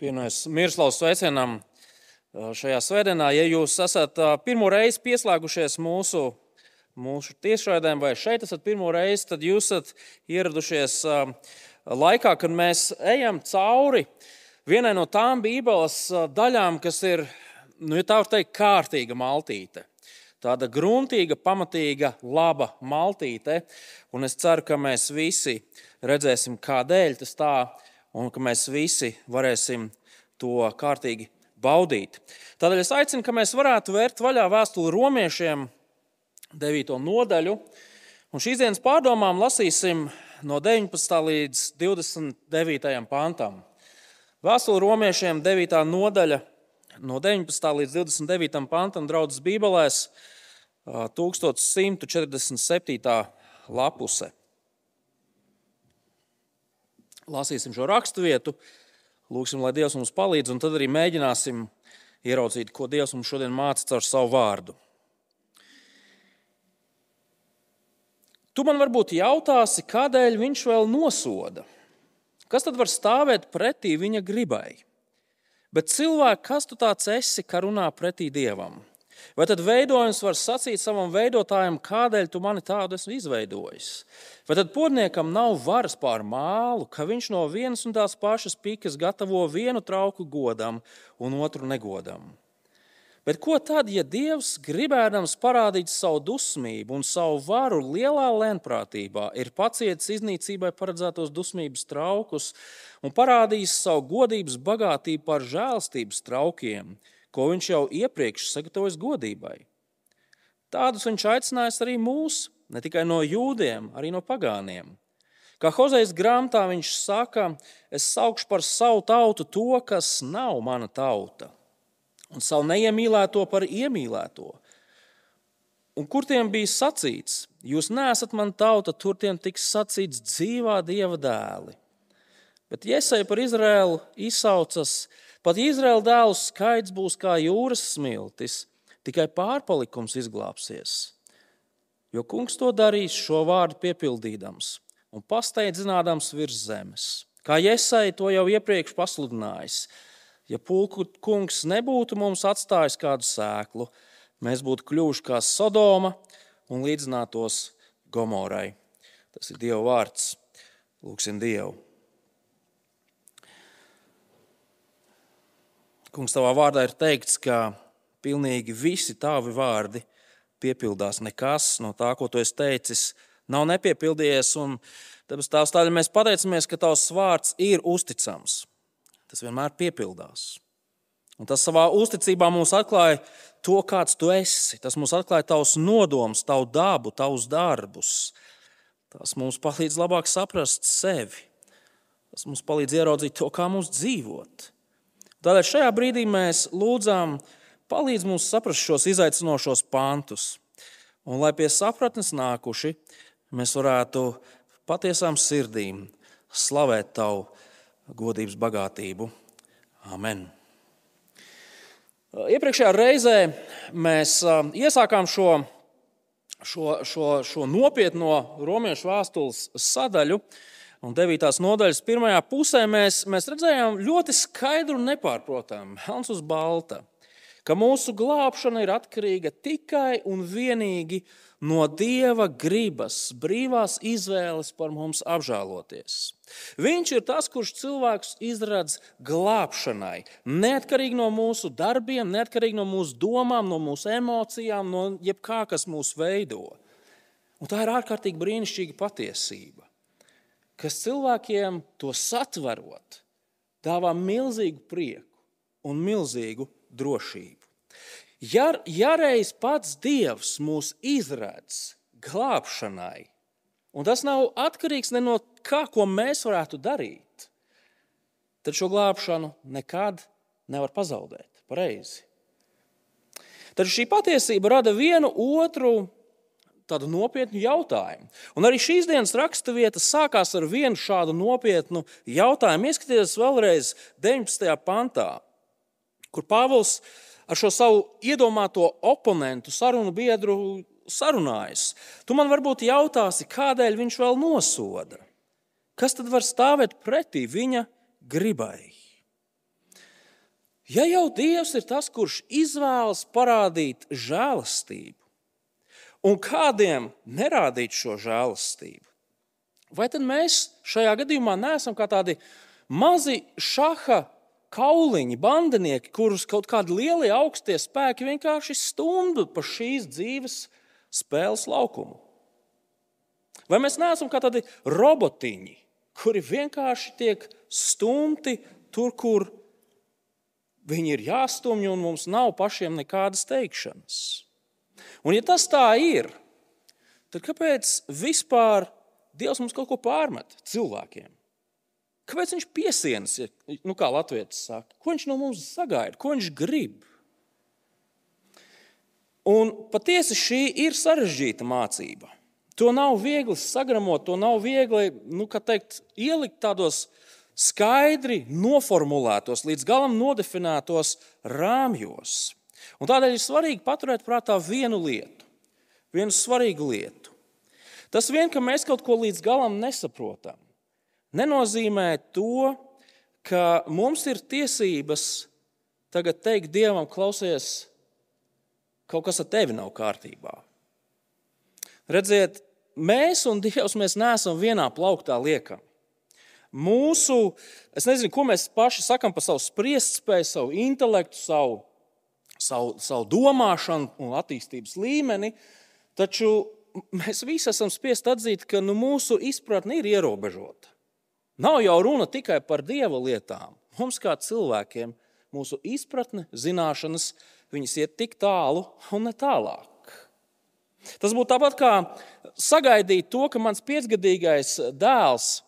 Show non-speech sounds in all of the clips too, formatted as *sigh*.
Pienojas Mirslavas sveicienam šajā svētdienā. Ja jūs esat pirmo reizi pieslēgušies mūsu, mūsu tiešraidēm vai šeit esat pirmo reizi, tad jūs esat ieradušies laikā, kad mēs ejam cauri vienai no tām Bībeles daļām, kas ir, nu, ja tā var teikt, kārtīga maltīte. Tāda gruntīga, pamatīga, laba maltīte. Un es ceru, ka mēs visi redzēsim, kādēļ tas tā un ka mēs visi varēsim to kārtīgi baudīt. Tādēļ es aicinu, ka mēs varētu vērt vaļā vēstuli romiešiem, 9. nodaļu. Un šīs dienas pārdomām lasīsim no 19. līdz 29. pantam. Vēstule romiešiem 9. nodaļa, no 19. līdz 29. pantam, draudzes Bībelēs, 1147. lapuse lasīsim šo raksturvietu, lūgsim, lai Dievs mums palīdz, un tad arī mēģināsim ieraudzīt, ko Dievs mums šodien māca caur savu vārdu. Tu man varbūt jautāsi, kādēļ viņš vēl nosoda? Kas tad var stāvēt pretī viņa gribai? Bet cilvēks, kas tu tāds esi, ka runā pretī dievam? Vai tad veidojums var sacīt savam veidotājam, kādēļ tu mani tādu esmu izveidojis? Vai tad podniekam nav varas pār mālu, ka viņš no vienas un tās pašas pikas gatavo vienu trauku godam un otru negodam? Bet ko tad, ja Dievs, gribēdams parādīt savu dusmību un savu varu lielā lēnprātībā, ir pacietis iznīcībai paredzētos dusmības traukus un parādījis savu godības bagātību par žēlstības traukiem? Ko viņš jau iepriekš sagatavojis godībai. Tādus viņš aicinājis arī mūs, ne tikai no jūdiem, arī no pagāniem. Kā Hozejas grāmatā viņš saka, es saukšu par savu tautu to, kas nav mana tauta, un savu neiemīlēto par iemīlēto. Un kur tiem bija sacīts, jūs neesat mana tauta, tur tiem tiks sacīts dzīvā dieva dēli. Bet Iesai par Izraēlu izsaucas, Pat Izraēla dēlu skaits būs kā jūras smiltis, tikai pārpalikums izglābsies. Jo kungs to darīs šo vārdu piepildīdams un pasteidzinādams virs zemes. Kā Iesai to jau iepriekš pasludinājis, ja pulku kungs nebūtu mums atstājis kādu sēklu, mēs būtu kļuvuši kā Sodoma un līdzinātos Gomorai. Tas ir Dieva vārds. Lūksim Dievu! Kungs, tavā vārdā ir teikts, ka pilnīgi visi tavi vārdi piepildās. Nekas no tā, ko tu esi teicis, nav nepiepildījies. Tāpēc tādēļ mēs pateicamies, ka tavs vārds ir uzticams. Tas vienmēr piepildās. Un tas savā uzticībā mums atklāja to, kāds tu esi. Tas mums atklāja tavus nodomus, tavu dabu, tavus darbus. Tas mums palīdz labāk saprast sevi. Tas mums palīdz ieraudzīt to, kā mums dzīvot. Tādēļ šajā brīdī mēs lūdzām, palīdz mums saprast šos izaicinošos pantus. Un lai pie sapratnes nākuši, mēs varētu patiesām sirdīm slavēt Tavu godības bagātību. Amen. Iepriekšējā reizē mēs iesākām šo, šo, šo, šo nopietno romiešu vēstules sadaļu, Un 9. nodaļas pirmajā pusē mēs, mēs redzējām ļoti skaidru un nepārprotamu, melns uz balta, ka mūsu glābšana ir atkarīga tikai un vienīgi no Dieva gribas, brīvās izvēles par mums apžēloties. Viņš ir tas, kurš cilvēkus izradz glābšanai, neatkarīgi no mūsu darbiem, neatkarīgi no mūsu domām, no mūsu emocijām, no jebkā, kas mūs veido. Un tā ir ārkārtīgi brīnišķīga patiesība kas cilvēkiem to satverot, dāvā milzīgu prieku un milzīgu drošību. Ja, ja reiz pats Dievs mūs izradz glābšanai, un tas nav atkarīgs ne no kā, ko mēs varētu darīt, tad šo glābšanu nekad nevar pazaudēt. Pareizi. Tad šī patiesība rada vienu otru tādu nopietnu jautājumu. Un arī šīs dienas raksturvieta sākās ar vienu šādu nopietnu jautājumu. Ieskatieties vēlreiz 19. pantā, kur Pāvils ar šo savu iedomāto oponentu, sarunu biedru sarunājas. Tu man varbūt jautāsi, kādēļ viņš vēl nosoda? Kas tad var stāvēt pretī viņa gribai? Ja jau Dievs ir tas, kurš izvēlas parādīt žēlastību, un kādiem nerādīt šo žēlastību, vai tad mēs šajā gadījumā neesam kā tādi mazi šaha kauliņi, bandinieki, kurus kaut kādi lielie augstie spēki vienkārši stumdu pa šīs dzīves spēles laukumu? Vai mēs neesam kā tādi robotiņi, kuri vienkārši tiek stumti tur, kur viņi ir jāstumj, un mums nav pašiem nekādas teikšanas? Un, ja tas tā ir, tad kāpēc vispār Dievs mums kaut ko pārmet cilvēkiem? Kāpēc viņš piesienas, ja, nu, kā Latvijas saka, ko viņš no mums sagaida, ko viņš grib? Un patiesi šī ir sarežģīta mācība. To nav viegli sagramot, to nav viegli nu, teikt, ielikt tādos skaidri noformulētos, līdz galam nodefinētos rāmjos. Un tādēļ ir svarīgi paturēt prātā vienu lietu, vienu svarīgu lietu. Tas vien, ka mēs kaut ko līdz galam nesaprotam, nenozīmē to, ka mums ir tiesības tagad teikt Dievam, klausies, kaut kas ar tevi nav kārtībā. Redziet, mēs un Dievs mēs neesam vienā plauktā liekami. Mūsu, es nezinu, ko mēs paši sakām par savu spriestspēju, savu intelektu, savu, savu, savu domāšanu un attīstības līmeni, taču mēs visi esam spiest atzīt, ka nu, mūsu izpratne ir ierobežota. Nav jau runa tikai par dieva lietām. Mums, kā cilvēkiem, mūsu izpratne, zināšanas, viņas iet tik tālu un ne tālāk. Tas būtu tāpat kā sagaidīt to, ka mans piecgadīgais dēls,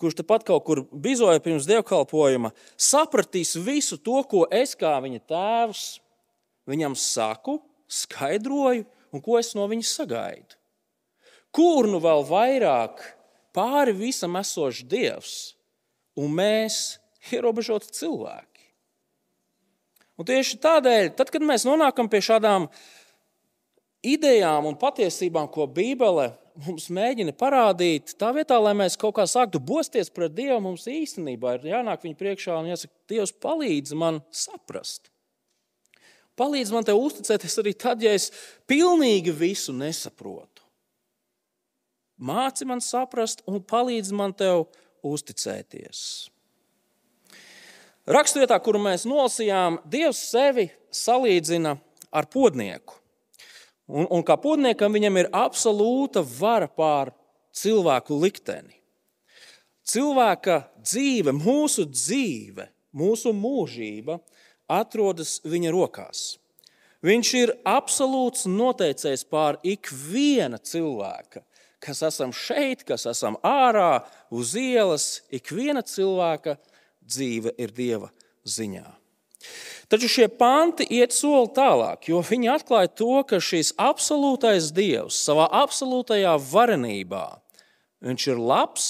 kurš tepat kaut kur bizoja pirms dievkalpojuma, sapratīs visu to, ko es kā viņa tēvs viņam saku, skaidroju un ko es no viņa sagaidu. Kur nu vēl vairāk pāri visam esošs Dievs un mēs ierobežoti cilvēki. Un tieši tādēļ, tad, kad mēs nonākam pie šādām idejām un patiesībām, ko Bībele mums mēģina parādīt, tā vietā, lai mēs kaut kā sāktu bosties pret Dievu, mums īstenībā ir jānāk viņa priekšā un jāsaka, Dievs, palīdzi man saprast. Palīdzi man te uzticēties arī tad, ja es pilnīgi visu nesaprotu. Māci man saprast un palīdzi man tev uzticēties. Raksturvietā, kuru mēs nolasījām, Dievs sevi salīdzina ar podnieku. Un, un kā podniekam viņam ir absolūta vara pār cilvēku likteni. Cilvēka dzīve, mūsu dzīve, mūsu mūžība atrodas viņa rokās. Viņš ir absolūts noteicējs pār ikviena cilvēka kas esam šeit, kas esam ārā, uz ielas, ikviena cilvēka dzīve ir Dieva ziņā. Taču šie panti iet soli tālāk, jo viņi atklāja to, ka šis absolūtais Dievs savā absolūtajā varenībā viņš ir labs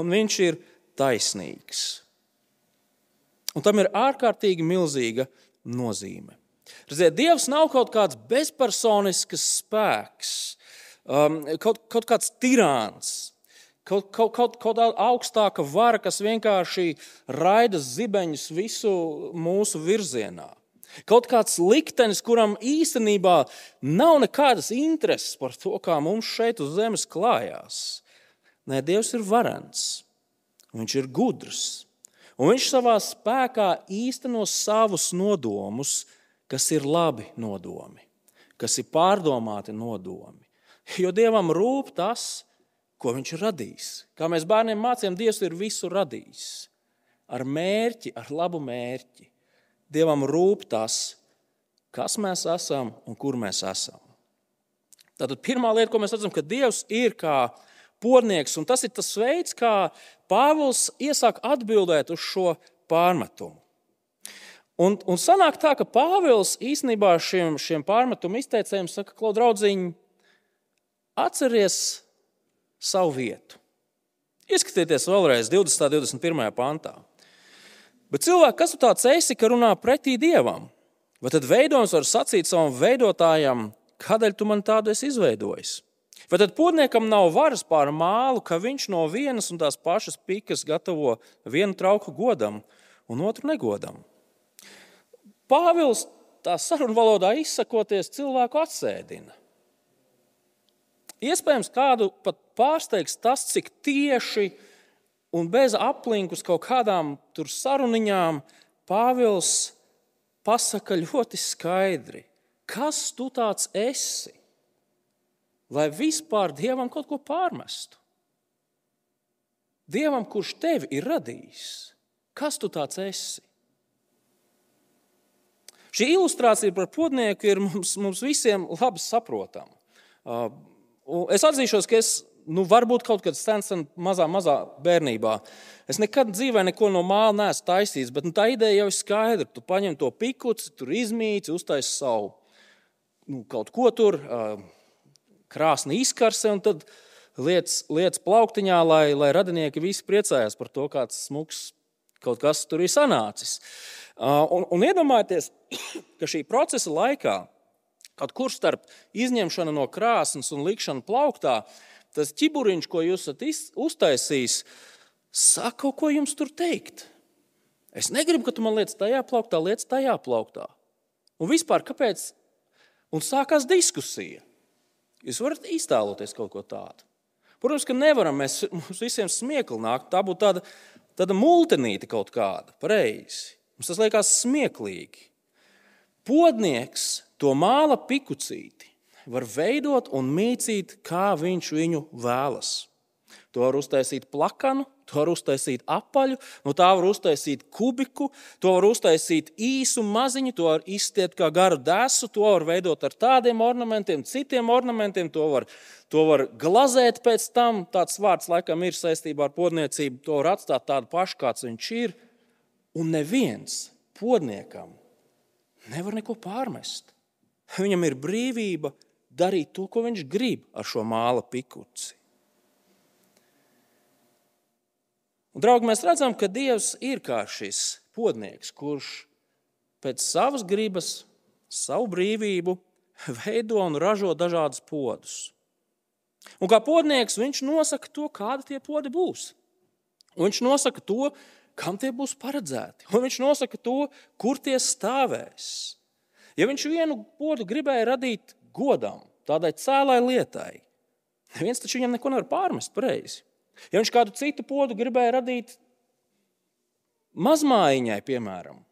un viņš ir taisnīgs. Un tam ir ārkārtīgi milzīga nozīme. Redziet, Dievs nav kaut kāds bezpersonisks spēks, um, kaut, kaut kāds tirāns, kaut, kaut, kaut, kaut kāda augstāka vara, kas vienkārši raida zibeņus visu mūsu virzienā. Kaut kāds liktenis, kuram īstenībā nav nekādas intereses par to, kā mums šeit uz zemes klājās. Nē, Dievs ir varants, Viņš ir gudrs, un Viņš savā spēkā īsteno savus nodomus, kas ir labi nodomi, kas ir pārdomāti nodomi. Jo Dievam rūp tas, ko Viņš ir radījis. Kā mēs bērniem mācījām, Dievs ir visu radījis. Ar mērķi, ar labu mērķi. Dievam rūp tas, kas mēs esam un kur mēs esam. Tātad pirmā lieta, ko mēs redzam, ka Dievs ir kā pornieks, un tas ir tas veids, kā Pāvils iesāk atbildēt uz šo pārmetumu. Un, un sanāk tā, ka Pāvils īstenībā šiem, šiem pārmetumu izteicējiem saka, klau draudziņi, Atcerieties savu vietu. Ieskatieties vēlreiz 20. un 21. pantā. Bet cilvēks, kas tu tāds esi, ka runā pretī dievam? Vai tad veidojums var sacīt savam veidotājam, kādēļ tu man tādu esi izveidojis? Vai tad podniekam nav varas pār mālu, ka viņš no vienas un tās pašas pikas gatavo vienu trauku godam un otru negodam? Pāvils tā sarunu valodā izsakoties, cilvēku atsēdina. Iespējams, kādu pat pārsteigs tas, cik tieši un bez aplinkus kaut kādām saruniņām Pāvils pasaka ļoti skaidri, kas tu tāds esi, lai vispār Dievam kaut ko pārmestu. Dievam, kurš tevi ir radījis, kas tu tāds esi? Šī ilustrācija par podnieku ir mums, mums visiem labi saprotama. Uh, es atzīšos, ka es nu, varbūt kaut kad sen, sen mazā, mazā bērnībā. Es nekad dzīvē neko no māla neesmu taisījis, bet nu, tā ideja jau ir skaidra. Tu paņem to pikuci, tur izmīci, uztaisi savu nu, kaut ko tur, krāsni izkarse, un tad lietas, lietas plauktiņā, lai, lai radinieki visi priecājās par to, kāds smuks kaut kas tur ir sanācis. Un, un iedomājieties, *coughs* ka šī procesa laikā, kaut kur starp izņemšanu no krāsnes un likšanu plauktā, tas ķiburiņš, ko jūs esat uztaisījis, saka ko jums tur teikt. Es negribu, ka tu man lietas tajā plauktā, lietas tajā plauktā. Un vispār, kāpēc? Un sākās diskusija. Jūs varat iztēloties kaut ko tādu. Protams, ka nevaram. Mēs, *laughs* mums visiem smiekli nāk. Tā būtu tāda, tāda multinīte kaut kāda. Pareizi. Mums tas liekas smieklīgi. Podnieks to māla pikucīti var veidot un mīcīt, kā viņš viņu vēlas. To var uztaisīt plakanu, to var uztaisīt apaļu, no tā var uztaisīt kubiku, to var uztaisīt īsu maziņu, to var izstiet kā garu desu, to var veidot ar tādiem ornamentiem, citiem ornamentiem, to var, to var glazēt pēc tam. Tāds vārds laikam ir saistībā ar podniecību, to var atstāt tādu pašu, kāds viņš ir. Un neviens podniekam nevar neko pārmest. Viņam ir brīvība darīt to, ko viņš grib ar šo māla pikuci. Un, draugi, mēs redzam, ka Dievs ir kā šis podnieks, kurš pēc savas gribas, savu brīvību veido un ražo dažādus podus. Un kā podnieks viņš nosaka to, kādi tie podi būs. Un viņš nosaka to, kam tie būs paredzēti. Un viņš nosaka to, kur tie stāvēs. Ja viņš vienu podu gribēja radīt godam, tādai cēlai lietai, neviens taču viņam neko nevar pārmest pareizi. Ja viņš kādu citu podu gribēja radīt mazmājiņai, piemēram,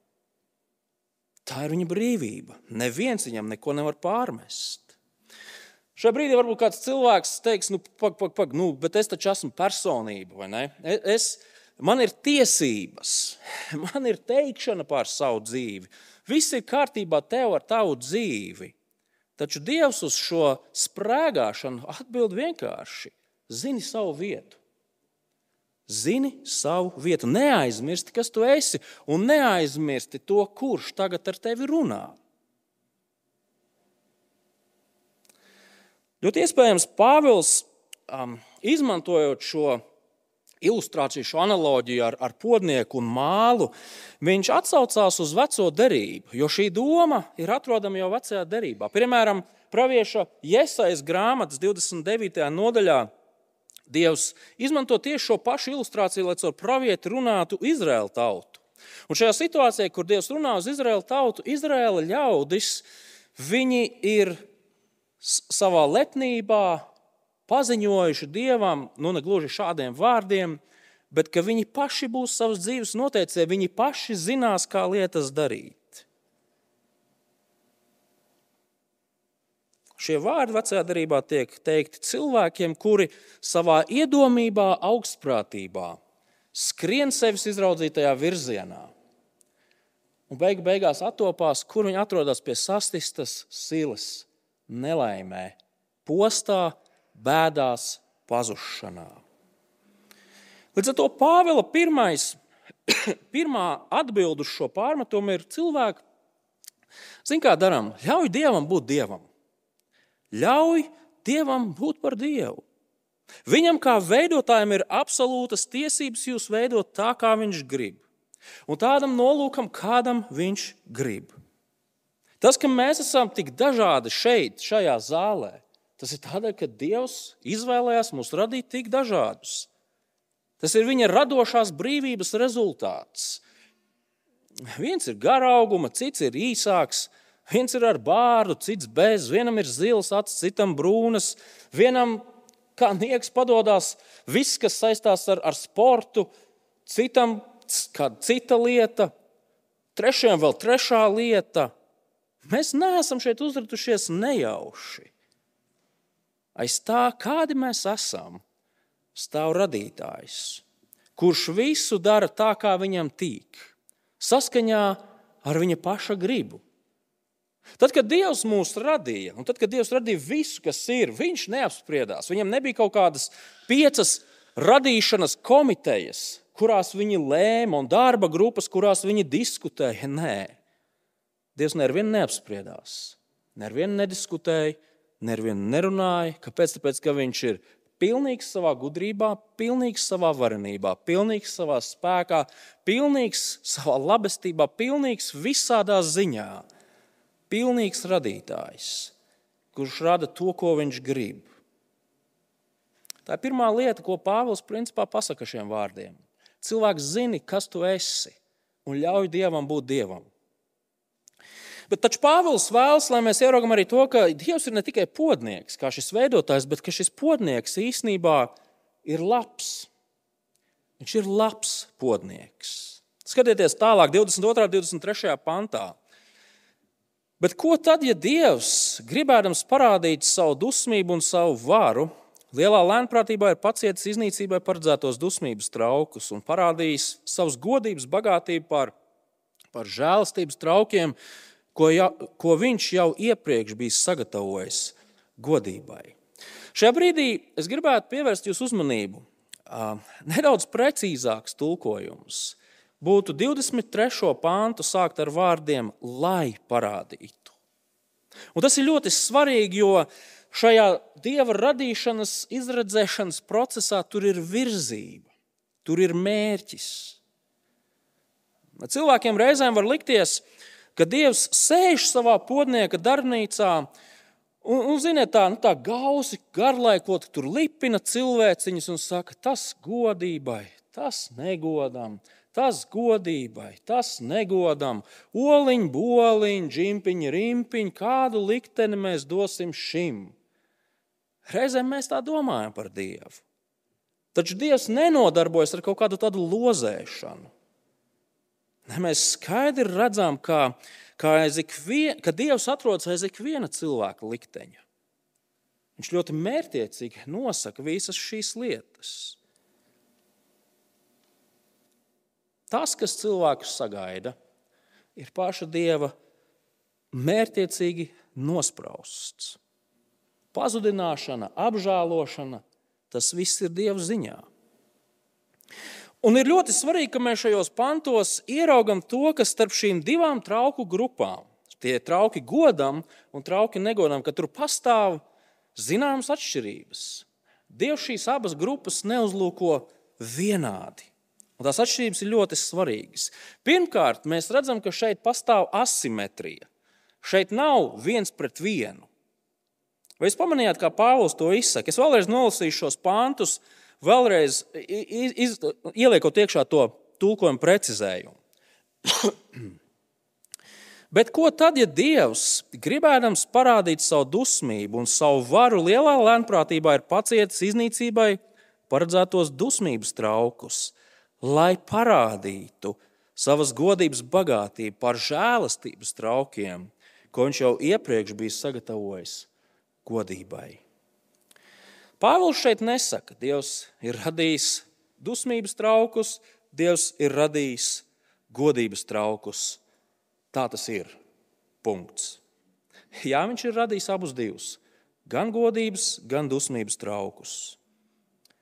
tā ir viņa brīvība. Neviens viņam neko nevar pārmest. Šajā brīdī varbūt kāds cilvēks teiks, nu, pag, pag, pag, nu, bet es taču esmu personība, vai ne? Es, man ir tiesības, *laughs* man ir teikšana par savu dzīvi. Viss ir kārtībā tev ar tavu dzīvi. Taču Dievs uz šo sprāgāšanu atbild vienkārši: zini savu vietu. Zini savu vietu, neaizmirsti, kas tu esi, un neaizmirsti to, kurš tagad ar tevi runā. Ļoti iespējams, Pāvils, um, izmantojot šo ilustrāciju, šo analoģiju ar, ar podnieku un mālu, viņš atsaucās uz veco derību, jo šī doma ir atrodama jau vecajā derībā. Piemēram, Pravieša Iesaijas grāmatas 29. nodaļā Dievs izmanto tieši šo pašu ilustrāciju, lai caur pravieti runātu Izraēlu tautu. Un šajā situācijā, kur Dievs runā uz Izraēlu tautu, Izraēla ļaudis, viņi ir savā lepnībā paziņojuši Dievam, nu ne gluži šādiem vārdiem, bet ka viņi paši būs savas dzīves noteicēji, viņi paši zinās, kā lietas darīt. Šie vārdi vecajā darbā tiek teikti cilvēkiem, kuri savā iedomībā, augstprātībā skrien sevis izraudzītajā virzienā. Un beigu beigās attopās, kur viņi atrodas pie sastistas silas, nelaimē, postā, bēdās, pazušanā. Līdz ar to Pāvila pirmais, *coughs* pirmā atbilde uz šo pārmetumu ir cilvēki. Ziniet, kā darām? Ļauj Dievam būt Dievam. Ļauj Dievam būt par Dievu. Viņam kā veidotājam ir absolūtas tiesības jūs veidot tā, kā viņš grib. Un tādam nolūkam, kādam viņš grib. Tas, ka mēs esam tik dažādi šeit, šajā zālē, tas ir tādēļ, ka Dievs izvēlējās mūs radīt tik dažādus. Tas ir viņa radošās brīvības rezultāts. Viens ir garauguma, cits ir īsāks, viens ir ar bārdu, cits bez, vienam ir zils acis, citam brūnas, vienam kā nieks padodas viss, kas saistās ar, ar sportu, citam kāda cita lieta, trešajam vēl trešā lieta. Mēs neesam šeit uzratušies nejauši. Aiz tā, kādi mēs esam, stāv radītājs, kurš visu dara tā, kā viņam tīk, saskaņā ar viņa paša gribu. Tad, kad Dievs mūs radīja, un tad, kad Dievs radīja visu, kas ir, Viņš neapspriedās. Viņam nebija kaut kādas piecas radīšanas komitejas, kurās viņi lēma, un darba grupas, kurās viņi diskutēja. Nē, Dievs nevienu neapspriedās, nevienu nediskutēja, nevienu nerunāja. Kāpēc? Tāpēc, ka Viņš ir pilnīgs savā gudrībā, pilnīgs savā varenībā, pilnīgs savā spēkā, pilnīgs savā labestībā, pilnīgs visādā ziņā pilnīgs radītājs, kurš rada to, ko viņš grib. Tā ir pirmā lieta, ko Pāvils principā pasaka šiem vārdiem. Cilvēks zina, kas tu esi, un ļauj Dievam būt Dievam. Bet taču Pāvils vēlas, lai mēs ieraugam arī to, ka Dievs ir ne tikai podnieks, kā šis veidotājs, bet ka šis podnieks īstenībā ir labs. Viņš ir labs podnieks. Skatieties tālāk, 22. un 23. pantā. Bet ko tad, ja Dievs, gribēdams parādīt savu dusmību un savu varu, lielā lēnprātībā ir pacietis iznīcībai paredzētos dusmības traukus un parādījis savus godības bagātību par, par žēlastības traukiem, ko, ja, ko viņš jau iepriekš bija sagatavojis godībai? Šajā brīdī es gribētu pievērst jūsu uzmanību nedaudz precīzāks tulkojums būtu 23. pāntu sākt ar vārdiem, lai parādītu. Un tas ir ļoti svarīgi, jo šajā dieva radīšanas, izredzēšanas procesā tur ir virzība, tur ir mērķis. Cilvēkiem reizēm var likties, ka Dievs sēž savā podnieka darbnīcā un, un ziniet, tā, nu, tā gausi garlaikot, tur lipina cilvēciņus un saka, tas godībai, tas negodam, Tas godībai, tas negodam, oliņ, boliņ, džimpiņ, rimpiņ, kādu likteni mēs dosim šim. Reizēm mēs tā domājam par Dievu. Taču Dievs nenodarbojas ar kaut kādu tādu lozēšanu. Ne, mēs skaidri redzam, ka, ka, ikvien, ka Dievs atrodas aiz ikviena cilvēka likteņa. Viņš ļoti mērķiecīgi nosaka visas šīs lietas. Tas, kas cilvēkus sagaida, ir paša dieva mērķiecīgi nosprausts. Pazudināšana, apžēlošana, tas viss ir Dieva ziņā. Un ir ļoti svarīgi, ka mēs šajos pantos ieraugam to, kas starp šīm divām trauku grupām, tie trauki godam un trauki negodam, ka tur pastāv zināmas atšķirības. Dievs šīs abas grupas neuzlūko vienādi. Un tās atšķirības ir ļoti svarīgas. Pirmkārt, mēs redzam, ka šeit pastāv asimetrija. Šeit nav viens pret vienu. Vai jūs pamanījāt, kā Pāvils to izsaka? Es vēlreiz nolasīšu šos pāntus, vēlreiz iz, iz, ieliekot iekšā to tulkojumu precizējumu. *clears throat* Bet ko tad, ja Dievs, gribēdams parādīt savu dusmību un savu varu, lielā lēnprātībā ir pacietis iznīcībai paredzētos dusmības traukus? Lai parādītu savas godības bagātību par žēlastības traukiem, ko viņš jau iepriekš bija sagatavojis godībai. Pāvils šeit nesaka, ka Dievs ir radījis dusmības traukus, Dievs ir radījis godības traukus. Tā tas ir. Punkts. Jā, viņš ir radījis abus divus, gan godības, gan dusmības traukus.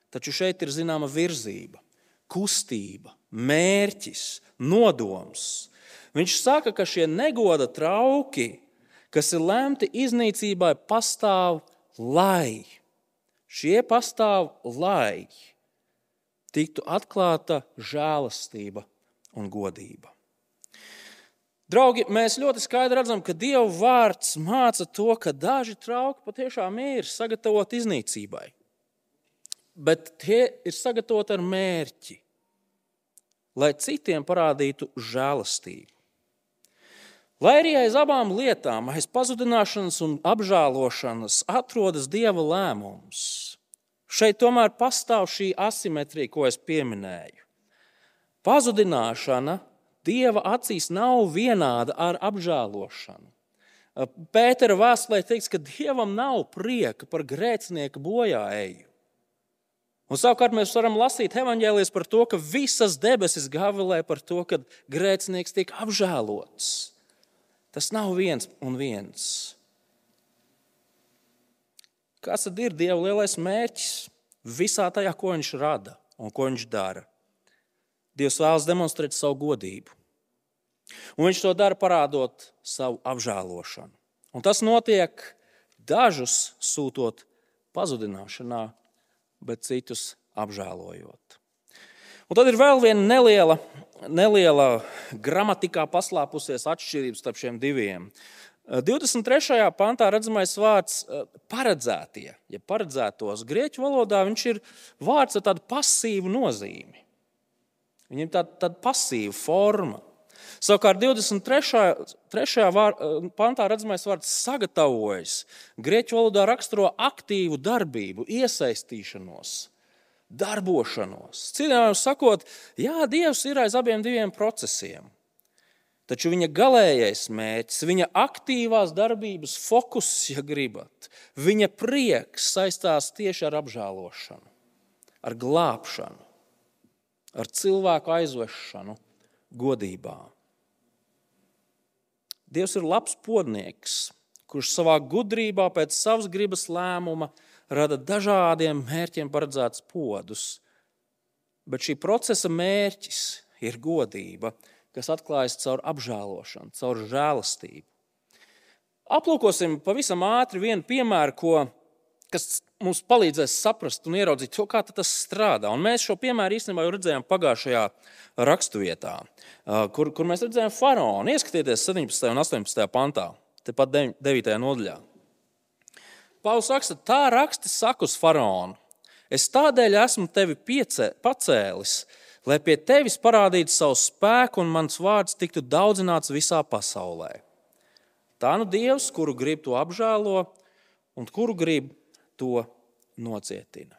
Taču šeit ir zināma virzība kustība, mērķis, nodoms. Viņš saka, ka šie negoda trauki, kas ir lemti iznīcībai, pastāv lai. Šie pastāv lai tiktu atklāta žēlastība un godība. Draugi, mēs ļoti skaidri redzam, ka Dieva vārds māca to, ka daži trauki patiešām ir sagatavoti iznīcībai bet tie ir sagatavoti ar mērķi. lai citiem parādītu žēlastību. Lai arī aiz abām lietām, aiz pazudināšanas un apžēlošanas, atrodas dieva lēmums, šeit tomēr pastāv šī asimetrija, ko es pieminēju. Pazudināšana dieva acīs nav vienāda ar apžēlošanu. Pētera vēstulē teikts, ka dievam nav prieka par grēcinieku bojāēju. Un savukārt mēs varam lasīt evanģēlijas par to, ka visas debesis gavilē par to, ka grēcinieks tiek apžēlots. Tas nav viens un viens. Kas tad ir Dieva lielais mērķis visā tajā, ko Viņš rada un ko Viņš dara? Dievs vēlas demonstrēt savu godību. Un viņš to dara parādot savu apžēlošanu. Un tas notiek dažus sūtot pazudināšanā, bet citus apžēlojot. Un tad ir vēl viena neliela, neliela gramatikā paslēpusies atšķirība starp šiem diviem. 23. pantā redzamais vārds eh, paredzētie, ja paredzētos grieķu valodā, viņš ir vārds ar tādu pasīvu nozīmi. Viņam ir tāda, tāda pasīva forma. Savukārt 23. Vār, pantā redzamais vārds sagatavojas. Grieķu valodā raksturo aktīvu darbību, iesaistīšanos, darbošanos. Citiem sakot, jā, Dievs ir aiz abiem diviem procesiem. Taču viņa galīgais mērķis, viņa aktīvās darbības fokus, ja gribat, viņa prieks saistās tieši ar apžēlošanu, ar glābšanu, ar cilvēku aizvešanu godībā. Dievs ir labs podnieks, kurš savā gudrībā pēc savas gribas lēmuma rada dažādiem mērķiem paredzētus podus. Bet šī procesa mērķis ir godība, kas atklājas caur apžēlošanu, caur žēlastību. Aplūkosim pavisam ātri vienu piemēru, ko, kas mums palīdzēs saprast un ieraudzīt to, kā tas strādā. Un mēs šo piemēru īstenībā jau redzējām pagājušajā raksturvietā, kur, kur mēs redzējām faraonu. Ieskatieties 17. un 18. pantā, tepat 9. nodaļā. Pāvils raksta, tā raksti saka uz faraonu. Es tādēļ esmu tevi piece, pacēlis, lai pie tevis parādītu savu spēku un mans vārds tiktu daudzināts visā pasaulē. Tā nu Dievs, kuru grib to apžēlo un kuru grib to nocietina.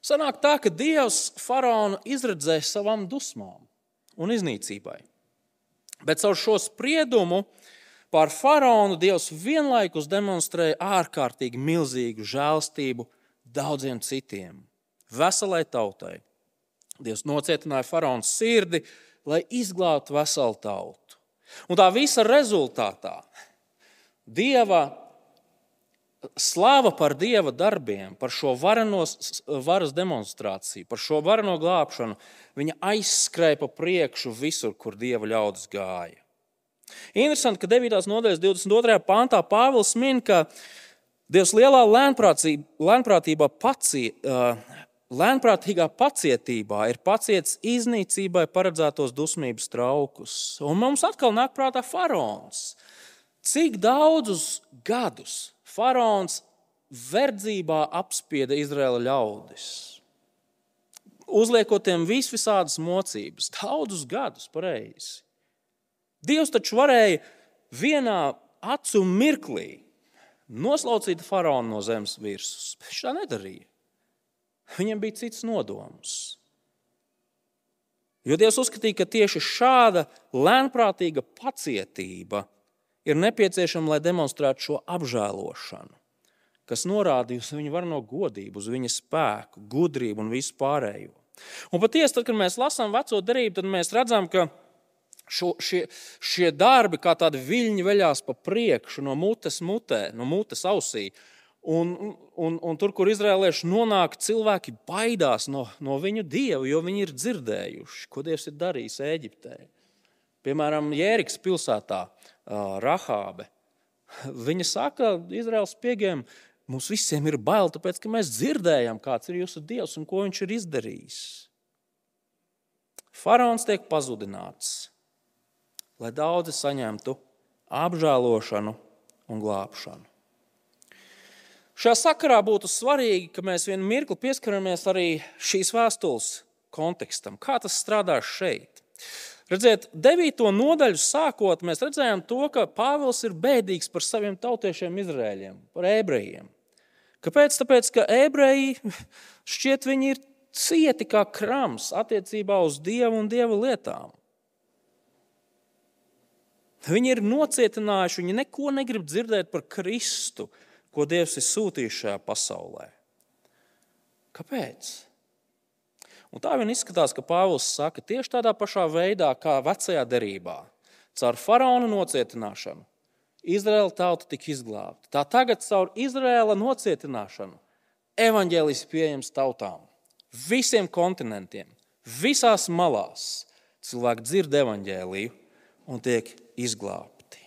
Sanāk tā, ka Dievs faraonu izredzēja savām dusmām un iznīcībai. Bet caur šo spriedumu pār faraonu Dievs vienlaikus demonstrēja ārkārtīgi milzīgu žēlstību daudziem citiem, veselai tautai. Dievs nocietināja faraona sirdi, lai izglābtu veselu tautu. Un tā visa rezultātā Dieva slāva par dieva darbiem, par šo varenos, varas demonstrāciju, par šo vareno glābšanu, viņa aizskrēja pa priekšu visur, kur dieva ļaudis gāja. Interesanti, ka 9. nodaļas 22. pāntā Pāvils min, ka Dievs lielā lēnprātībā, paci, lēnprātīgā pacietībā ir paciets iznīcībai paredzētos dusmības traukus. Un mums atkal nāk prātā faraons. Cik daudzus gadus Faraons verdzībā apspieda Izraēla ļaudis, uzliekot tiem visvisādas mocības, daudzus gadus pareizi. Dievs taču varēja vienā acu mirklī noslaucīt faraonu no zemes virsmas, viņš tā nedarīja. Viņam bija cits nodoms. Jo Dievs uzskatīja, ka tieši šāda lēnprātīga pacietība ir nepieciešama, lai demonstrētu šo apžēlošanu, kas norāda uz viņa varno godību, uz viņa spēku, gudrību un visu pārējo. Un patiesi, tad, kad mēs lasām veco derību, tad mēs redzam, ka šo, šie, šie darbi kā tādi viļņi veļās pa priekšu no mutes mutē, no mutes ausī. Un, un, un tur, kur izrēlieši nonāk, cilvēki baidās no, no viņu dievu, jo viņi ir dzirdējuši, ko Dievs ir darījis Eģiptē. Piemēram, Jēriks pilsētā Rahābe. Viņa saka Izraels spiegiem, mums visiem ir bail, tāpēc ka mēs dzirdējam, kāds ir jūsu dievs un ko viņš ir izdarījis. Faraons tiek pazudināts, lai daudzi saņemtu apžēlošanu un glābšanu. Šajā sakarā būtu svarīgi, ka mēs vienu mirkli pieskaramies arī šīs vēstules kontekstam, kā tas strādā šeit. Redziet, devīto nodaļu sākot, mēs redzējām to, ka Pāvils ir bēdīgs par saviem tautiešiem, Izrēļiem, par ebrejiem. Kāpēc? Tāpēc, ka ebreji *laughs* šķiet viņi ir cieti kā krams attiecībā uz Dievu un Dieva lietām. Viņi ir nocietinājuši, viņi neko negrib dzirdēt par Kristu, ko Dievs ir sūtījis šajā pasaulē. Kāpēc? Un tā vien izskatās, ka Pāvils saka tieši tādā pašā veidā, kā vecajā derībā. Caur faraona nocietināšanu Izraēla tauta tika izglābta. Tā tagad caur Izraēla nocietināšanu evaņģēlis pieejams tautām, visiem kontinentiem, visās malās. Cilvēki dzird evaņģēliju un tiek izglābti.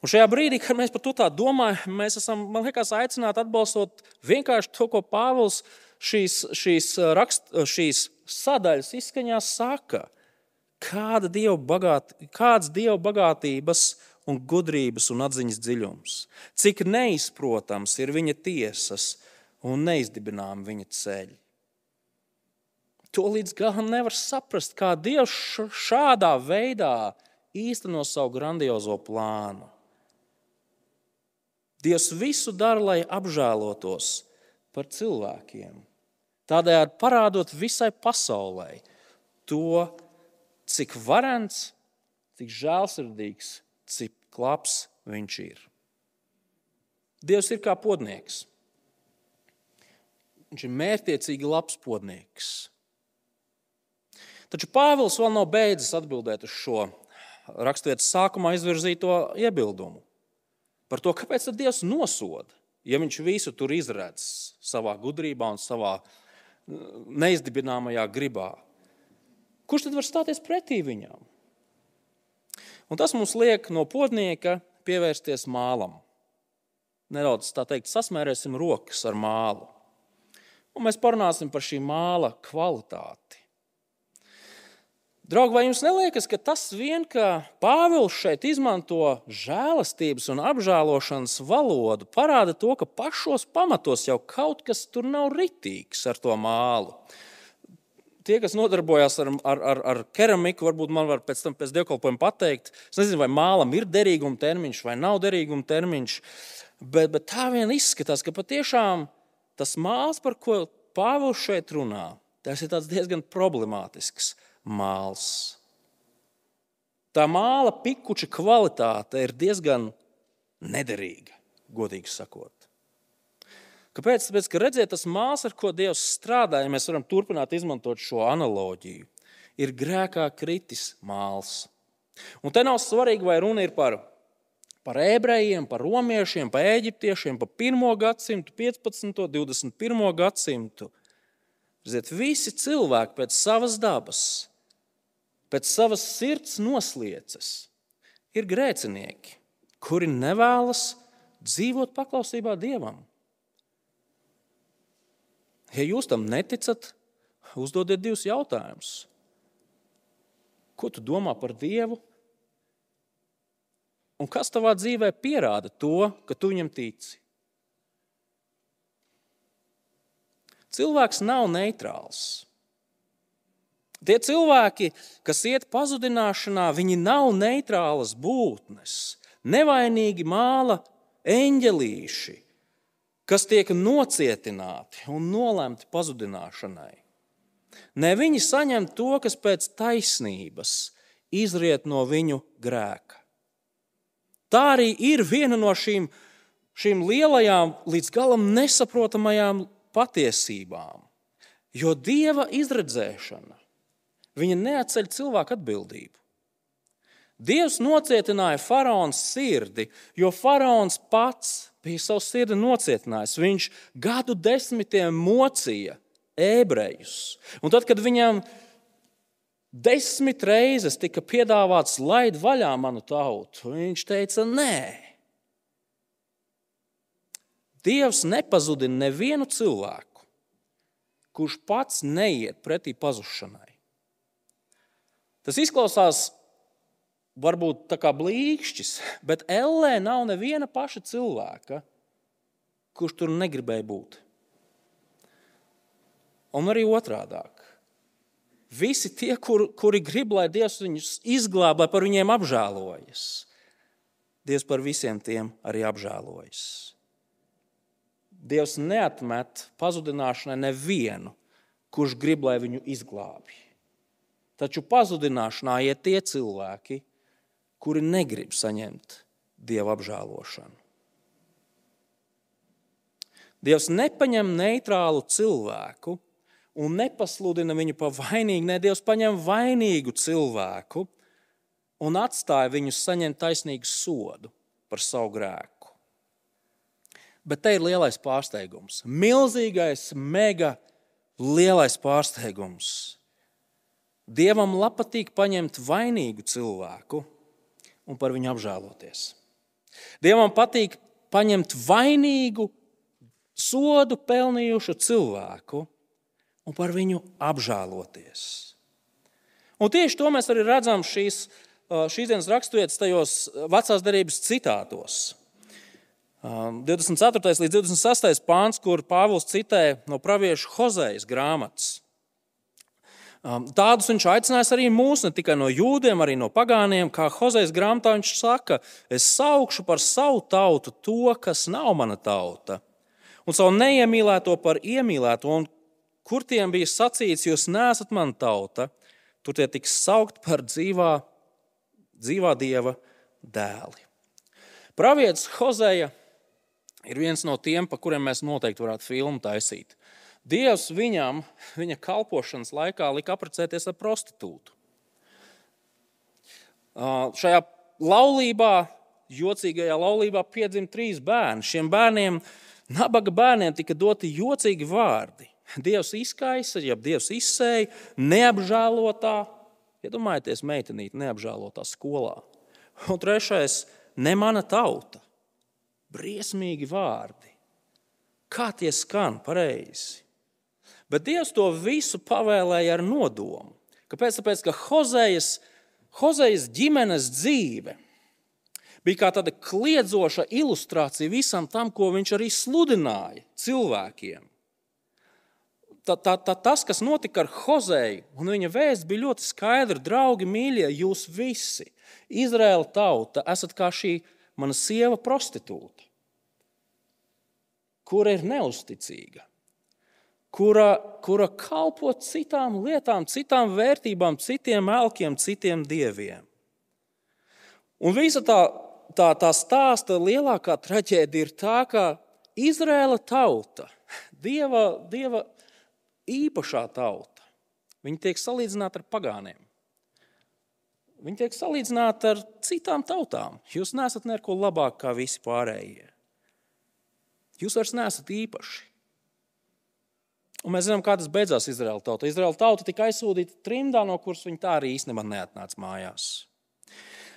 Un šajā brīdī, kad mēs par to tā domājam, mēs esam liekas, aicināti atbalstot vienkārši to, ko Pāvils šīs, šīs, rakst, šīs sadaļas izskaņā saka. Kāda dieva bagāt, kāds dieva bagātības un gudrības un atziņas dziļums, cik neizprotams ir viņa tiesas un neizdibinām viņa ceļi. To līdz galam nevar saprast, kā Dievs šādā veidā īsteno savu grandiozo plānu. Dievs visu dara, lai apžēlotos par cilvēkiem. Tādējādi parādot visai pasaulē to, cik varants, cik žēlsirdīgs, cik labs viņš ir. Dievs ir kā podnieks. Viņš ir mērķiecīgi labs podnieks. Taču Pāvils vēl nav beidzis atbildēt uz šo raksturvietas sākumā izvirzīto iebildumu par to, kāpēc Dievs nosoda, ja viņš visu tur izredz savā gudrībā un savā neizdibināmajā gribā. Kurš tad var stāties pretī viņam? Un tas mums liek no podnieka pievērsties mālam. Nedaudz tā teikt, sasmērēsim rokas ar mālu. Un mēs parunāsim par šī māla kvalitāti. Draugi, vai jums neliekas, ka tas vien, ka Pāvils šeit izmanto žēlastības un apžēlošanas valodu, parāda to, ka pašos pamatos jau kaut kas tur nav ritīgs ar to mālu. Tie, kas nodarbojas ar, ar, ar, ar keramiku, varbūt man var pēc tam pēc dievkalpojuma pateikt, es nezinu, vai mālam ir derīguma termiņš vai nav derīguma termiņš, bet, bet tā vien izskatās, ka patiešām tas māls, par ko Pāvils šeit runā, tas ir diezgan problemātisks māls. Tā māla pikuča kvalitāte ir diezgan nederīga, godīgi sakot. Kāpēc? Tāpēc, ka redziet, tas māls, ar ko Dievs strādā, ja mēs varam turpināt izmantot šo analoģiju, ir grēkā kritis māls. Un te nav svarīgi, vai runa ir par, par ebrejiem, par romiešiem, par eģiptiešiem, par 1. gadsimtu, 15. un 21. gadsimtu. Redziet, visi cilvēki pēc savas dabas pēc savas sirds nosliecas, ir grēcinieki, kuri nevēlas dzīvot paklausībā Dievam. Ja jūs tam neticat, uzdodiet divus jautājumus. Ko tu domā par Dievu? Un kas tavā dzīvē pierāda to, ka tu viņam tici? Cilvēks nav neitrāls. Tie cilvēki, kas iet pazudināšanā, viņi nav neitrālas būtnes, nevainīgi māla eņģelīši, kas tiek nocietināti un nolemti pazudināšanai. Ne viņi saņem to, kas pēc taisnības izriet no viņu grēka. Tā arī ir viena no šīm, šīm lielajām, līdz galam nesaprotamajām patiesībām. Jo dieva izredzēšana viņa neatceļ cilvēku atbildību. Dievs nocietināja faraona sirdi, jo faraons pats bija savu sirdi nocietinājis. Viņš gadu desmitiem mocīja ebrejus. Un tad, kad viņam desmit reizes tika piedāvāts laid vaļā manu tautu, viņš teica, nē. Dievs nepazudina nevienu cilvēku, kurš pats neiet pretī pazušanai. Tas izklausās varbūt tā kā blīkšķis, bet Ellē nav neviena paša cilvēka, kurš tur negribēja būt. Un arī otrādi. Visi tie, kur, kuri grib, lai Dievs viņus izglābj, lai par viņiem apžēlojas. Dievs par visiem tiem arī apžēlojas. Dievs neatmet pazudināšanai nevienu, kurš grib, lai viņu izglābj. Taču pazudināšanā iet tie cilvēki, kuri negrib saņemt dieva apžēlošanu. Dievs nepaņem neitrālu cilvēku un nepasludina viņu par vainīgu. Nē, Dievs paņem vainīgu cilvēku un atstāja viņu saņemt taisnīgu sodu par savu grēku. Bet te ir lielais pārsteigums. Milzīgais, mega lielais pārsteigums. Dievam patīk paņemt vainīgu cilvēku un par viņu apžēloties. Dievam patīk paņemt vainīgu, sodu pelnījušu cilvēku un par viņu apžēloties. Un tieši to mēs arī redzam šīs, šīs dienas raksturvietas tajos vecās derības citātos. 24. līdz 26. pāns, kur Pāvils citē no praviešu Hozejas grāmatas. Tādus viņš aicinājis arī mūs, ne tikai no jūdiem, arī no pagāniem. Kā Hozejas grāmatā viņš saka, es saukšu par savu tautu to, kas nav mana tauta, un savu neiemīlēto par iemīlēto, un kur tiem bija sacīts, jūs neesat mana tauta, tur tie tiks saukt par dzīvā, dzīvā dieva dēli. Pravietis Hozeja ir viens no tiem, pa kuriem mēs noteikti varētu filmu taisīt. Dievs viņam, viņa kalpošanas laikā, lika apprecēties ar prostitūtu. Šajā laulībā, jocīgajā laulībā, piedzima trīs bērni. Šiem bērniem, nabaga bērniem, tika doti jocīgi vārdi. Dievs izkaisa, jeb Dievs izsēja, neapžēlotā, iedomājieties, ja meitenīte neapžēlotā skolā. Un trešais, ne mana tauta briesmīgi vārdi. Kā tie skan pareizi? Bet Dievs to visu pavēlēja ar nodomu. Kāpēc? Tāpēc, ka Hozejas, Hozejas ģimenes dzīve bija kā tāda kliedzoša ilustrācija visam tam, ko viņš arī sludināja cilvēkiem. Tā, tā, tā, tas, kas notika ar Hozeju, un viņa vēsts bija ļoti skaidra. Draugi, mīļie, jūs visi, Izraēla tauta, esat kā šī mana sieva prostitūta, kura ir neusticīga, kura, kura kalpo citām lietām, citām vērtībām, citiem elkiem, citiem dieviem. Un visa tā, tā, tā stāsta lielākā traģēdija ir tā, ka Izraēla tauta, dieva, dieva īpašā tauta, viņi tiek salīdzināti ar pagāniem. Viņi tiek salīdzināti ar citām tautām. Jūs neesat neko labāk kā visi pārējie. Jūs vairs neesat īpaši. Un mēs zinām, kā tas beidzās Izraēla tauta. Izraēla tauta tika aizsūtīta trimdā, no kuras viņa tā arī īstenībā neatnāca mājās.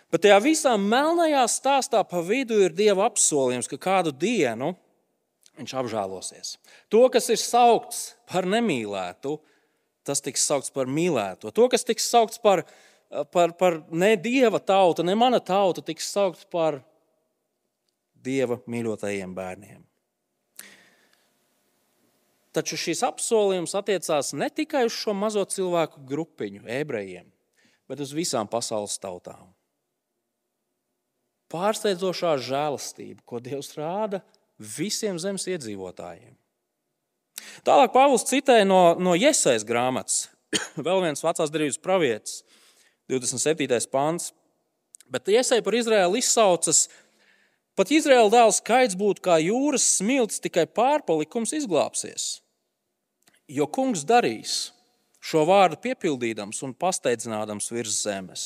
Bet tajā visā melnajā stāstā pa vidu ir Dieva apsolījums, ka kādu dienu viņš apžēlosies. To, kas ir saukts par nemīlētu, tas tiks saukts par mīlēto. To, kas tiks saukts par par, par ne dieva tautu, ne mana tauta tiks saukt par dieva mīļotajiem bērniem. Taču šis apsolījums attiecās ne tikai uz šo mazo cilvēku grupiņu, ebrejiem, bet uz visām pasaules tautām. Pārsteidzošā žēlastība, ko Dievs rāda visiem zemes iedzīvotājiem. Tālāk Pāvils citēja no, no Iesaijas grāmatas, *coughs* vēl viens vecās derības pravietis, 27. pāns. Bet iesai par Izraēlu izsaucas, pat Izraēla dēla skaits būtu kā jūras smilts, tikai pārpalikums izglābsies. Jo kungs darīs šo vārdu piepildīdams un pasteidzinādams virs zemes.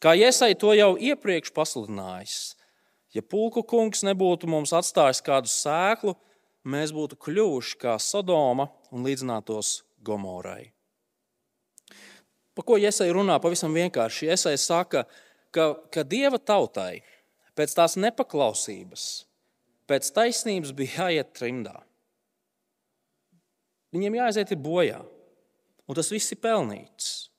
Kā iesai to jau iepriekš pasludinājis, ja pulku kungs nebūtu mums atstājis kādu sēklu, mēs būtu kļuvuši kā Sodoma un līdzinātos Gomorai. Par ko Iesai runā pavisam vienkārši? Iesai saka, ka, ka Dieva tautai pēc tās nepaklausības, pēc taisnības bija jāiet trimdā. Viņiem jāaiziet bojā, un tas viss ir pelnīts.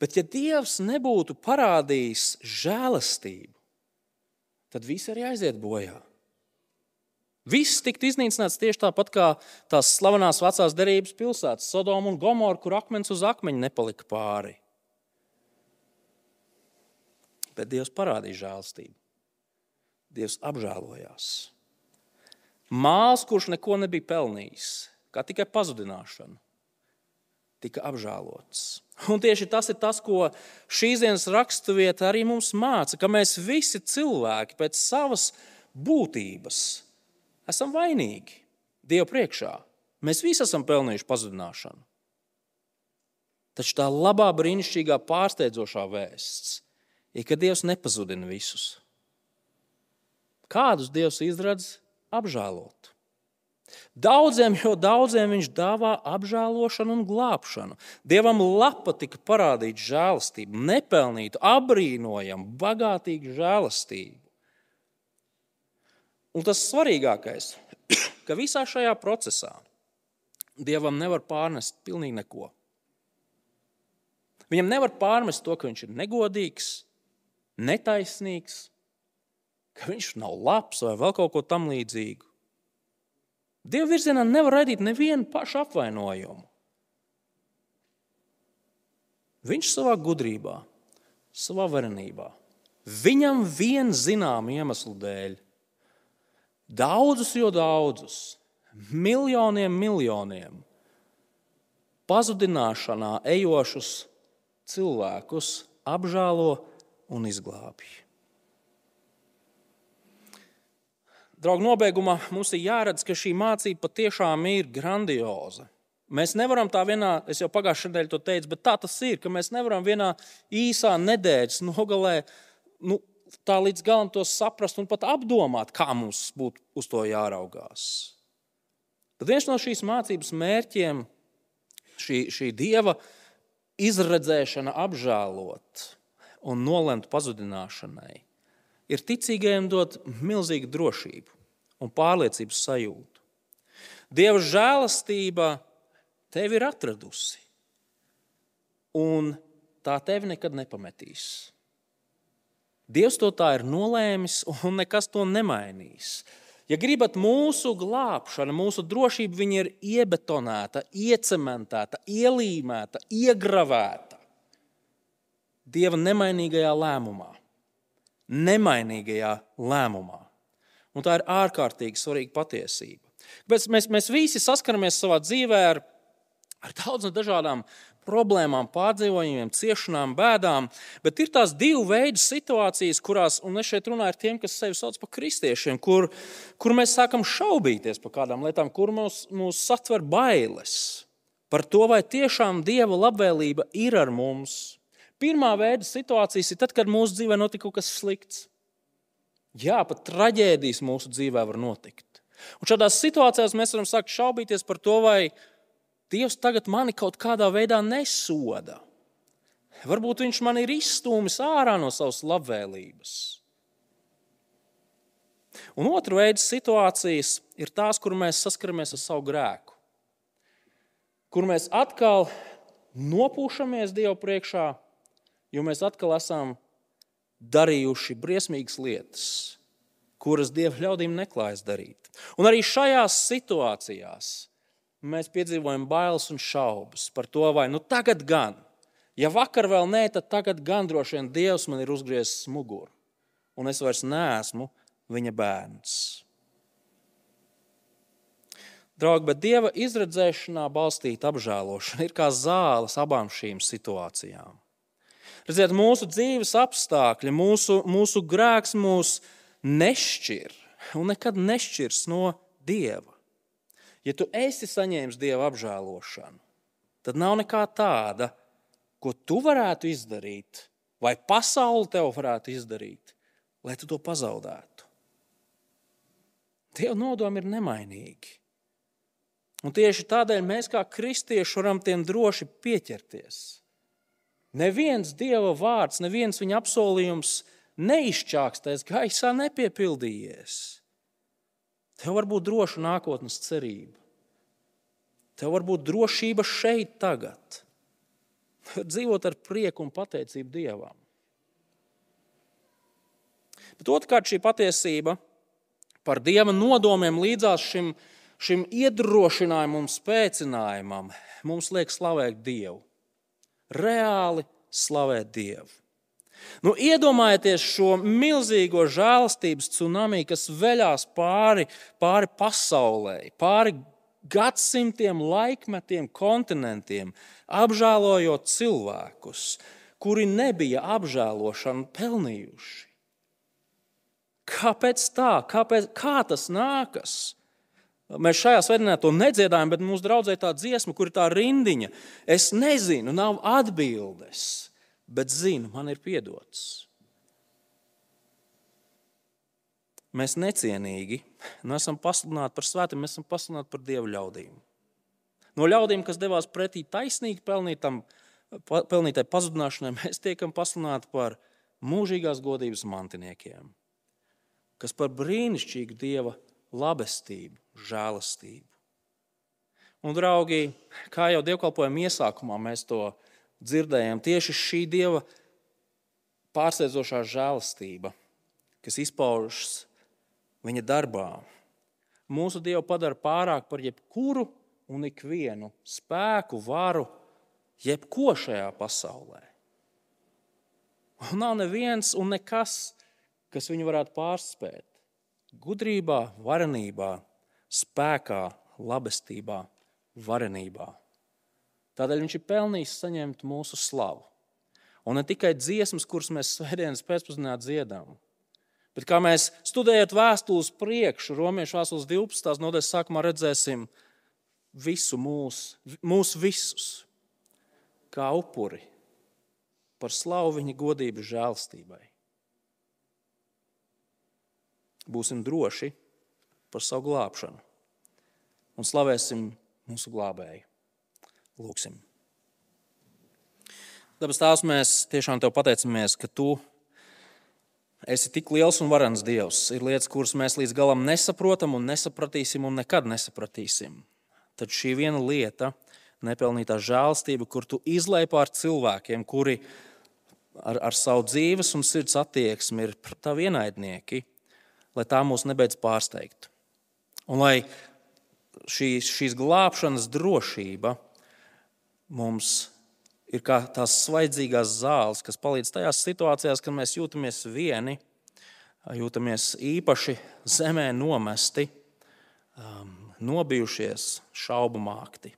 Bet, ja Dievs nebūtu parādījis žēlastību, tad visi arī aiziet bojā. Viss tika iznīcināts tieši tāpat kā tās slavenās vecās derības pilsētas, Sodoma un Gomora, kur akmens uz akmeņa nepalika pāri. Bet Dievs parādīja žēlstību. Dievs apžēlojās. Māls, kurš neko nebija pelnījis, kā tikai pazudināšanu, tika apžēlots. Un tieši tas ir tas, ko šīs dienas raksturvieta arī mums māca, ka mēs visi cilvēki pēc savas būtības esam vainīgi Dieva priekšā. Mēs visi esam pelnījuši pazudināšanu. Taču tā labā, brīnišķīgā, pārsteidzošā vēsts ir, ka Dievs nepazudina visus. Kādus Dievs izradz apžēlot? Daudziem, jo daudziem viņš dāvā apžēlošanu un glābšanu. Dievam lapa tika parādīta žēlastība, nepelnīta, apbrīnojama, bagātīga žēlastība. Un tas svarīgākais, *clears throat* ka visā šajā procesā Dievam nevar pārnest pilnīgi neko. Viņam nevar pārmest to, ka viņš ir negodīgs, netaisnīgs, ka viņš nav labs vai vēl kaut ko tamlīdzīgu. Dieva virzienā nevar radīt nevienu pašu apvainojumu. Viņš savā gudrībā, savā varenībā, viņam vien zinām iemeslu dēļ, daudzus, jo daudzus, miljoniem, miljoniem pazudināšanā ejošus cilvēkus apžēlo un izglābj. Draugi, nobeigumā mums ir jāredz, ka šī mācība patiešām ir grandioza. Mēs nevaram tā vienā, es jau pagājušajā nedēļā to teicu, bet tā tas ir, ka mēs nevaram vienā īsā nedēļas nogalē nu, tā līdz galam to saprast un pat apdomāt, kā mums būtu uz to jāraugās. Tad viens no šīs mācības mērķiem, šī, šī dieva izredzēšana, apžēlot un nolemt pazudināšanai, ir ticīgajiem dot milzīgu drošību un pārliecības sajūtu. Dieva žēlastība tevi ir atradusi, un tā tevi nekad nepametīs. Dievs to tā ir nolēmis, un nekas to nemainīs. Ja gribat mūsu glābšana, mūsu drošība, ir iebetonēta, iecementēta, ielīmēta, iegravēta Dieva nemainīgajā lēmumā, nemainīgajā lēmumā. Un tā ir ārkārtīgi svarīga patiesība. Bet mēs, mēs visi saskaramies savā dzīvē ar, ar daudzām dažādām problēmām, pārdzīvojumiem, ciešanām, bēdām. Bet ir tās divu veidu situācijas, kurās, un es šeit runāju ar tiem, kas sevi sauc par kristiešiem, kur, kur mēs sākam šaubīties par kādām lietām, kur mūs, mūs satver bailes par to, vai tiešām Dieva labvēlība ir ar mums. Pirmā veida situācijas ir tad, kad mūsu dzīvē notika kaut kas slikts. Jā, pat traģēdijas mūsu dzīvē var notikt. Un šādās situācijās mēs varam sākt šaubīties par to, vai Dievs tagad mani kaut kādā veidā nesoda. Varbūt viņš man ir izstūmis ārā no savas labvēlības. Un otra veida situācijas ir tās, kur mēs saskaramies ar savu grēku, kur mēs atkal nopūšamies Dievu priekšā, jo mēs atkal esam darījuši briesmīgas lietas, kuras Dieva ļaudīm neklājas darīt. Un arī šajās situācijās mēs piedzīvojam bailes un šaubas par to, vai nu tagad gan, ja vakar vēl nē, tad tagad gan droši vien Dievs man ir uzgriezis muguru, un es vairs neesmu viņa bērns. Draugi, bet Dieva izredzēšanā balstīta apžēlošana ir kā zāles abām šīm situācijām. Redziet, mūsu dzīves apstākļi, mūsu, mūsu grēks mūs nešķir un nekad nešķirs no Dieva. Ja tu esi saņēmis Dieva apžēlošanu, tad nav nekā tāda, ko tu varētu izdarīt, vai pasaule tev varētu izdarīt, lai tu to pazaudētu. Dieva nodomi ir nemainīgi. Un tieši tādēļ mēs, kā kristieši, varam tiem droši pieķerties. Neviens Dieva vārds, neviens viņa apsolījums neizčākstais gaisā nepiepildījies. Tev var būt droša nākotnes cerība. Tev var būt drošība šeit, tagad. Dzīvot ar prieku un pateicību Dievam. Bet otrkārt, šī patiesība par Dieva nodomiem līdzās šim, šim iedrošinājumam spēcinājumam, mums liek slavēt Dievu. Reāli slavēt Dievu. Nu, iedomājieties šo milzīgo žēlastības tsunami, kas veļās pāri, pāri pasaulē, pāri gadsimtiem, laikmetiem, kontinentiem, apžēlojot cilvēkus, kuri nebija apžēlošanu pelnījuši. Kāpēc tā? Kāpēc, kā tas nākas? Mēs šajā svētdienā to nedziedājam, bet mūsu draudzē tā dziesma, kur ir tā rindiņa. Es nezinu, nav atbildes, bet zinu, man ir piedots. Mēs necienīgi neesam pasludināti par svētiem, mēs esam pasludināti par dievu ļaudīm. No ļaudīm, kas devās pretī taisnīgi pelnītam, pelnītai pazudināšanai, mēs tiekam pasludināti par mūžīgās godības mantiniekiem kas par brīnišķīgu Dieva labestību, žēlastību. Un, draugi, kā jau dievkalpojuma iesākumā mēs to dzirdējām, tieši šī Dieva pārsteidzošā žēlastība, kas izpaužas viņa darbā, mūsu Dievu padara pārāk par jebkuru un ikvienu spēku, varu, jebko šajā pasaulē. Un nav neviens un nekas, kas viņu varētu pārspēt. Gudrībā, varenībā, spēkā, labestībā, varenībā. Tādēļ viņš ir pelnījis saņemt mūsu slavu. Un ne tikai dziesmas, kuras mēs svētdienas pēcpusdienā dziedām, bet kā mēs studējot vēstules priekšu, Romiešu vēstules 12. nodaļas sākumā redzēsim visu mūsu, mūs visus kā upuri par slavu viņa godības žēlstībai būsim droši par savu glābšanu un slavēsim mūsu glābēju. Lūksim. Dabas tās mēs tiešām te pateicamies, ka tu esi tik liels un varens Dievs. Ir lietas, kuras mēs līdz galam nesaprotam un nesapratīsim un nekad nesapratīsim. Tad šī viena lieta, nepelnītā žēlstība, kur tu izlaiž pār cilvēkiem, kuri ar, ar savu dzīves un sirds attieksmi ir tavi ienaidnieki, lai tā mūs nebeidz pārsteigt. Un lai šīs, šīs glābšanas drošība mums ir kā tās svaidzīgās zāles, kas palīdz tajās situācijās, kad mēs jūtamies vieni, jūtamies īpaši zemē nomesti, um, nobijušies, šaubu mākti.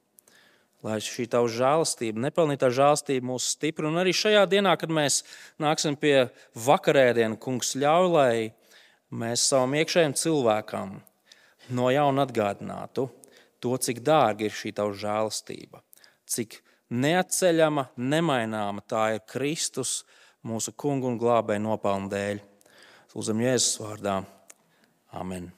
Lai šī tava žēlastība, nepelnītā žēlastība mūs stiprina. Un arī šajā dienā, kad mēs nāksim pie vakarēdienas, kungs ļauj, lai mēs savam iekšējam cilvēkam no jauna atgādinātu to, cik dārga ir šī tava žēlastība, cik neatceļama, nemaināma tā ir Kristus, mūsu kungu un glābēju nopelnu dēļ. Lūdzam, Jēzus vārdā. Amen.